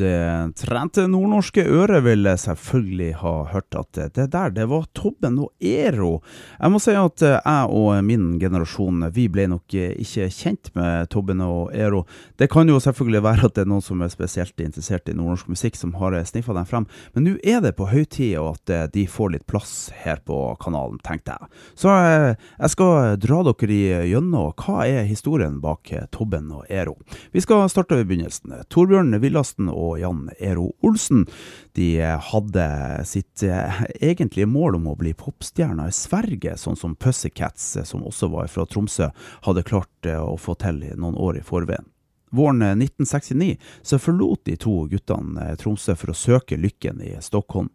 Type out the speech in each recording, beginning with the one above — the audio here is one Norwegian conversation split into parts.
Det trente nordnorske øret vil selvfølgelig ha hørt at det der, det var Tobben og Ero. Jeg må si at jeg og min generasjon, vi ble nok ikke kjent med Tobben og Ero. Det kan jo selvfølgelig være at det er noen som er spesielt interessert i nordnorsk musikk, som har sniffa dem frem, men nå er det på høy tid at de får litt plass her på kanalen, tenkte jeg. Så jeg skal dra dere gjennom hva er historien bak Tobben og Ero. Vi skal starte ved begynnelsen. Torbjørn Villasten og og Jan Ero Olsen. De hadde sitt eh, egentlige mål om å bli popstjerner i Sverige, sånn som Pussycats, eh, som også var fra Tromsø, hadde klart eh, å få til noen år i forveien. Våren 1969 så forlot de to guttene Tromsø for å søke lykken i Stockholm.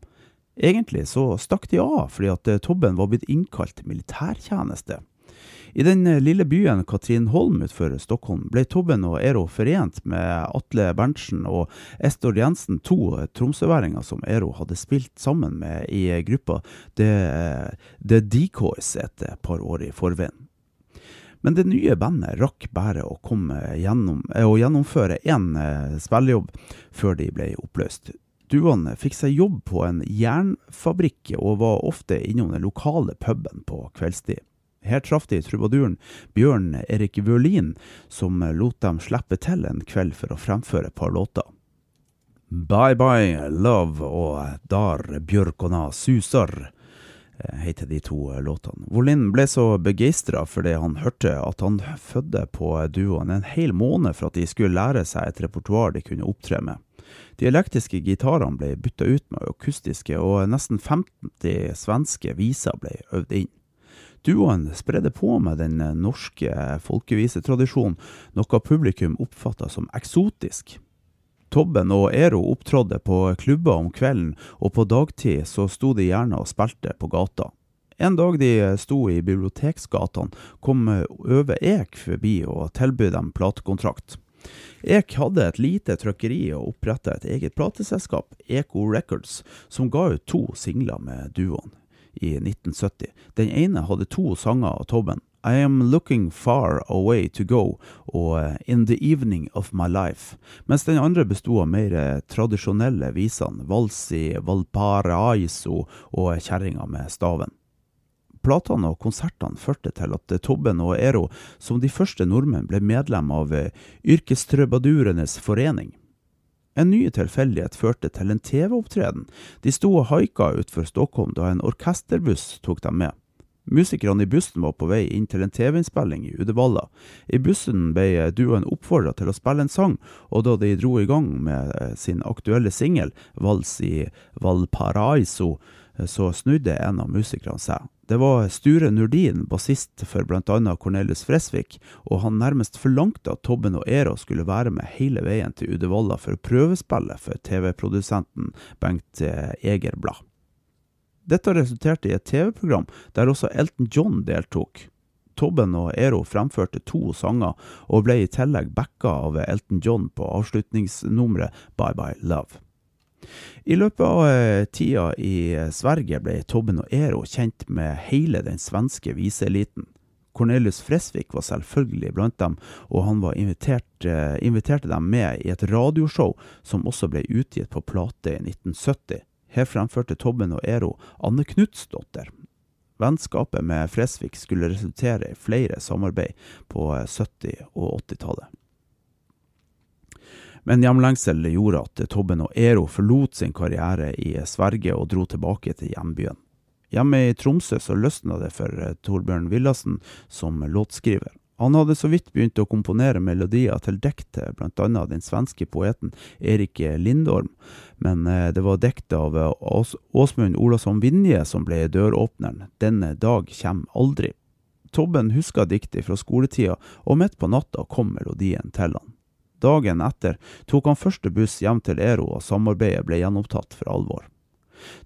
Egentlig så stakk de av fordi at Tobben var blitt innkalt til militærtjeneste. I den eh, lille byen Katrinholm utenfor Stockholm ble Tobben og Ero forent med Atle Berntsen og Estor Jensen, to eh, tromsøværinger som Ero hadde spilt sammen med i gruppa The, The Decoys et par år i forveien. Men det nye bandet rakk bare å gjennom, å gjennomføre én eh, spillejobb før de ble oppløst. Duoene fikk seg jobb på en jernfabrikk og var ofte innom den lokale puben på kveldstid. Her traff de trubaduren Bjørn Erik Wølin, som lot dem slippe til en kveld for å fremføre et par låter. Bye Bye Love og Dar Bjørkona Susar eh, heter de to låtene. Wolin ble så begeistra fordi han hørte at han fødte på duoen en hel måned for at de skulle lære seg et repertoar de kunne opptre med. De elektriske gitarene ble bytta ut med akustiske, og nesten 50 svenske viser ble øvd inn. Duoen spredde på med den eh, norske folkevisetradisjonen, noe publikum oppfatta som eksotisk. Tobben og Ero opptrådde på klubber om kvelden, og på dagtid så sto de gjerne og spilte på gata. En dag de sto i biblioteksgatene, kom Øve Ek forbi og tilbød dem platekontrakt. Ek hadde et lite trykkeri og oppretta et eget plateselskap, Eko Records, som ga ut to singler med duoen i 1970. Den ene hadde to sanger av Tobben. I Am Looking Far Away To Go og eh, In The Evening Of My Life, mens den andre besto av mer eh, tradisjonelle visene, Vals i Valparaiso og Kjerringa med staven. Platene og konsertene førte til at Tobben og Ero, som de første nordmenn, ble medlem av eh, Yrkestrøbadurenes forening. En ny tilfeldighet førte til en TV-opptreden. De sto og haika utenfor Stockholm da en orkesterbuss tok dem med. Musikerne i bussen var på vei inn til en TV-innspilling i Uddevalla. I bussen ble duoen oppfordra til å spille en sang, og da de dro i gang med eh, sin aktuelle singel, Vals i Valparaiso, så snudde en av musikerne seg. Det var Sture Nurdin, bassist for bl.a. Cornelius Fresvik, og han nærmest forlangte at Tobben og Ero skulle være med hele veien til Uddevalla for å prøvespille for TV-produsenten Bengt eh, Egerblad. Dette resulterte i et TV-program der også Elton John deltok. Tobben og Ero fremførte to sanger, og ble i tillegg backa av Elton John på avslutningsnummeret Bye Bye Love. I løpet av eh, tida i eh, Sverige ble Tobben og Ero kjent med hele den svenske viseeliten. Cornelius Fresvik var selvfølgelig blant dem, og han invitert, eh, inviterte dem med i et radioshow som også ble utgitt på plate i 1970. Her fremførte Tobben og Ero Anne Knutsdotter. Vennskapet med Fresvik skulle resultere i flere samarbeid på 70- og 80-tallet. Men hjemlengsel gjorde at Tobben og Ero forlot sin karriere i Sverige og dro tilbake til hjembyen. Hjemme i Tromsø så løsna det for eh, Torbjørn Villassen som låtskriver. Han hadde så vidt begynt å komponere melodier til dikt til bl.a. den svenske poeten Erik Lindorm, Men eh, det var dikt av Åsmund Olasson Vinje som ble døråpneren. 'Denne dag kjem aldri'. Tobben huska diktet fra skoletida, og midt på natta kom melodien til han. Dagen etter tok han første buss hjem til Ero, og samarbeidet ble gjenopptatt for alvor.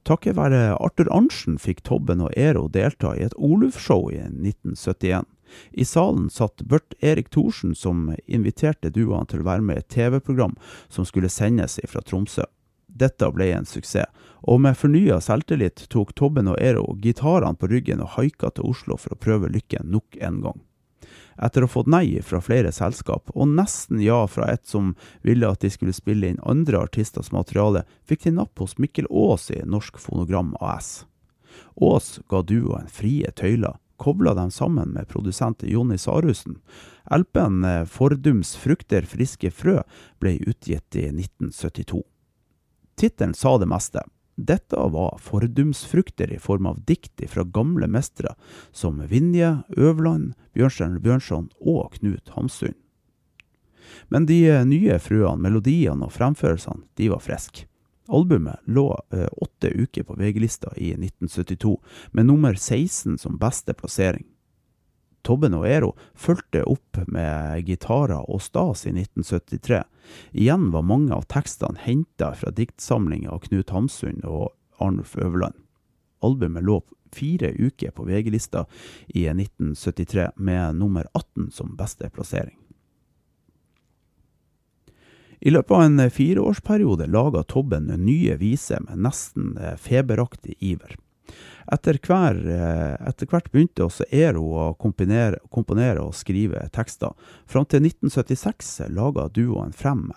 Takket være Arthur Arntzen fikk Tobben og Ero delta i et Oluf-show i 1971. I salen satt Burt Erik Thorsen, som inviterte duoene til å være med i et TV-program som skulle sendes fra Tromsø. Dette ble en suksess, og med fornya selvtillit tok Tobben og Ero gitarene på ryggen og haika til Oslo for å prøve lykken nok en gang. Etter å ha fått nei fra flere selskap, og nesten ja fra et som ville at de skulle spille inn andre artisters materiale, fikk de napp hos Mikkel Aas i Norsk Fonogram AS. Aas ga duoen frie tøyler, kobla dem sammen med produsent Jonny Sarussen. LP-en eh, Fordums frukter friske frø ble utgitt i 1972. Tittelen sa det meste. Dette var fordumsfrukter i form av dikt fra gamle mestere som Vinje, Øverland, Bjørnstjerne Bjørnson og Knut Hamsun. Men de eh, nye frøene, melodiene og fremførelsene, de var friske. Albumet lå eh, åtte uker på VG-lista i 1972, med nummer 16 som beste plassering. Tobben og Ero fulgte opp med gitarer og stas i 1973. Igjen var mange av tekstene henta fra diktsamlinger av Knut Hamsun og Arnulf Øverland. Albumet lå fire uker på VG-lista i 1973, med nummer 18 som beste plassering. I løpet av en fireårsperiode laga Tobben nye viser med nesten feberaktig iver. Etter, hver, eh, etter hvert begynte også Ero å komponere, og skrive tekster. Fram til 1976 laga duoen fem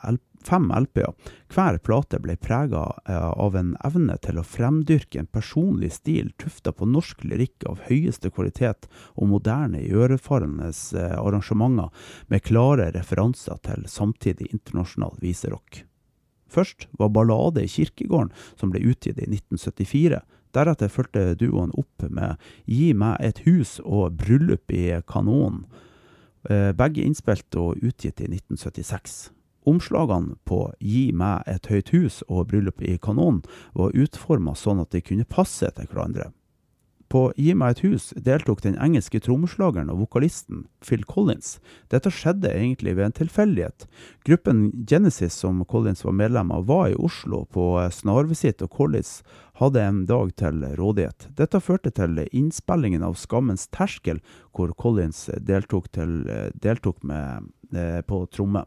LP-er. Hver plate ble prega eh, av en evne til å fremdyrke en personlig stil tufta på norsk lyrikk av høyeste kvalitet og moderne, iørefarende eh, arrangementer med klare referanser til samtidig internasjonal viserock. Først var Ballade i kirkegården, som ble utgitt i 1974. Deretter fulgte duoen opp med Gi meg et hus og Bryllup i kanonen, eh, begge innspilt og utgitt i 1976. Omslagene på Gi meg et høyt hus og Bryllup i kanonen var utforma sånn at de kunne passe til hverandre. På Gi meg et hus deltok den engelske trommeslageren og vokalisten Phil Collins. Dette skjedde egentlig ved en tilfeldighet. Gruppen Genesis som Collins var medlem av, var i Oslo på snarvisitt, og Collins hadde en dag til rådighet. Dette førte til innspillingen av Skammens terskel, hvor Collins deltok, til, deltok med, eh, på tromme.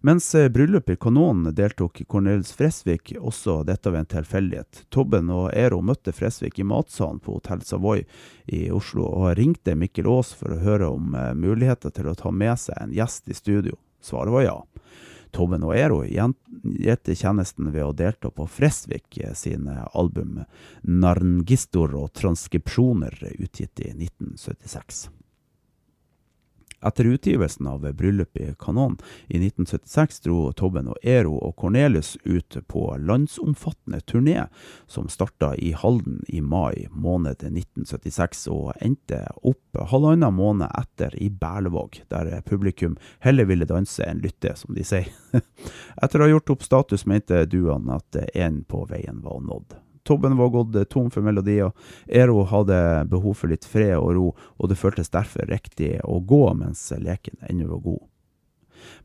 Mens bryllupet bryllup i Kanonen deltok Cornelis Fresvik, også dette ved en tilfeldighet. Tobben og Ero møtte Fresvik i matsalen på Hotell Savoy i Oslo, og ringte Mikkel Aas for å høre om eh, muligheter til å ta med seg en gjest i studio. Svaret var ja. Tobben og Ero gjette tjenesten ved å delta på Fresvik eh, sine album 'Narngistor' og 'Transkripsjoner', utgitt i 1976. Etter utgivelsen av Bryllup i kanon i 1976 dro Tobben og Ero og Cornelius ut på landsomfattende turné, som starta i Halden i mai måned 1976 og endte opp halvannen måned etter i Berlevåg, der publikum heller ville danse enn lytte, som de sier. Etter å ha gjort opp status mente duoen at en på veien var nådd. Tobben var gått tom for melodier. Ero hadde behov for litt fred og ro, og det føltes derfor riktig å gå mens leken ennå var god.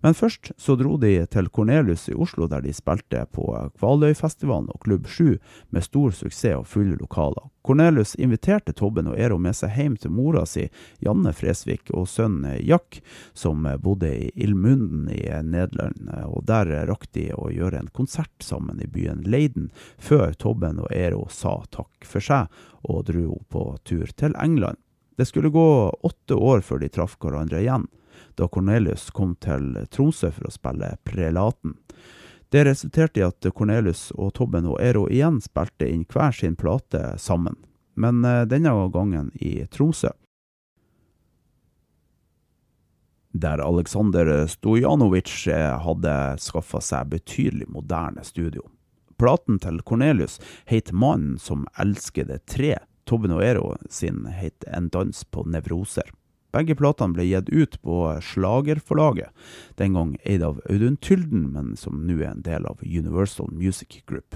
Men først så dro de til Cornelius i Oslo, der de spilte på Kvaløyfestivalen og Klubb 7 med stor suksess og fulle lokaler. Cornelius inviterte Tobben og Ero med seg hjem til mora si, Janne Fresvik, og sønnen Jack, som bodde i Ilmunden i Nederland. Og der rakk de å gjøre en konsert sammen i byen Leiden, før Tobben og Ero sa takk for seg og dro på tur til England. Det skulle gå åtte år før de traff hverandre igjen da Cornelius kom til Tromsø for å spille Prelaten. Det resulterte i at Cornelius og Tobben og Ero igjen spilte inn hver sin plate sammen, men eh, denne gangen i Tromsø. Der Aleksandr Stojanovic eh, hadde skaffa seg betydelig moderne studio. Platen til Cornelius het Mannen som elskede tre. Tobben og Ero sin het En dans på nevroser. Begge platene ble gitt ut på Slagerforlaget, den gang eid av Audun Tylden, men som nå er en del av Universal Music Group.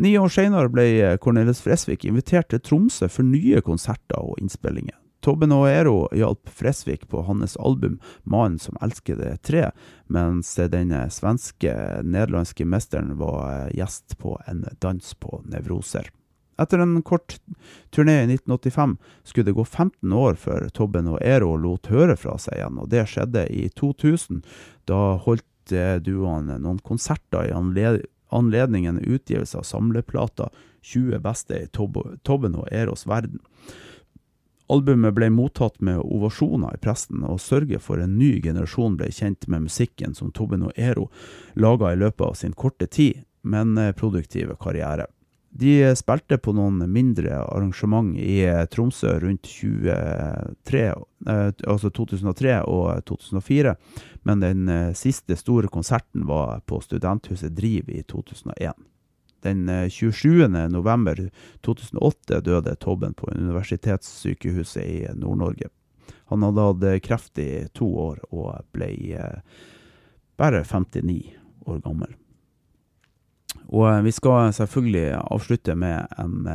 Ni år senere ble Cornelis Fresvik invitert til Tromsø for nye konserter og innspillinger. Tobben og Ero hjalp Fresvik på hans album 'Mannen som elsker det tre', mens den svenske nederlandske mesteren var gjest på en dans på nevroser. Etter en kort turné i 1985 skulle det gå 15 år før Tobben og Ero lot høre fra seg igjen, og det skjedde i 2000. Da holdt duoen noen konserter i anledningen utgivelse av samleplata 20 beste i Tobben og Eros verden. Albumet ble mottatt med ovasjoner i presten, og sørget for en ny generasjon ble kjent med musikken som Tobben og Ero laga i løpet av sin korte tid, men produktive karriere. De spilte på noen mindre arrangement i Tromsø rundt 23, altså 2003 og 2004, men den siste store konserten var på Studenthuset Driv i 2001. Den 27. november 2008 døde Tobben på Universitetssykehuset i Nord-Norge. Han hadde hatt kreft i to år og ble bare 59 år gammel. Og vi skal selvfølgelig avslutte med en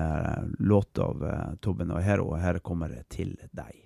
låt av Tobben og Hero, og her kommer det 'Til deg'.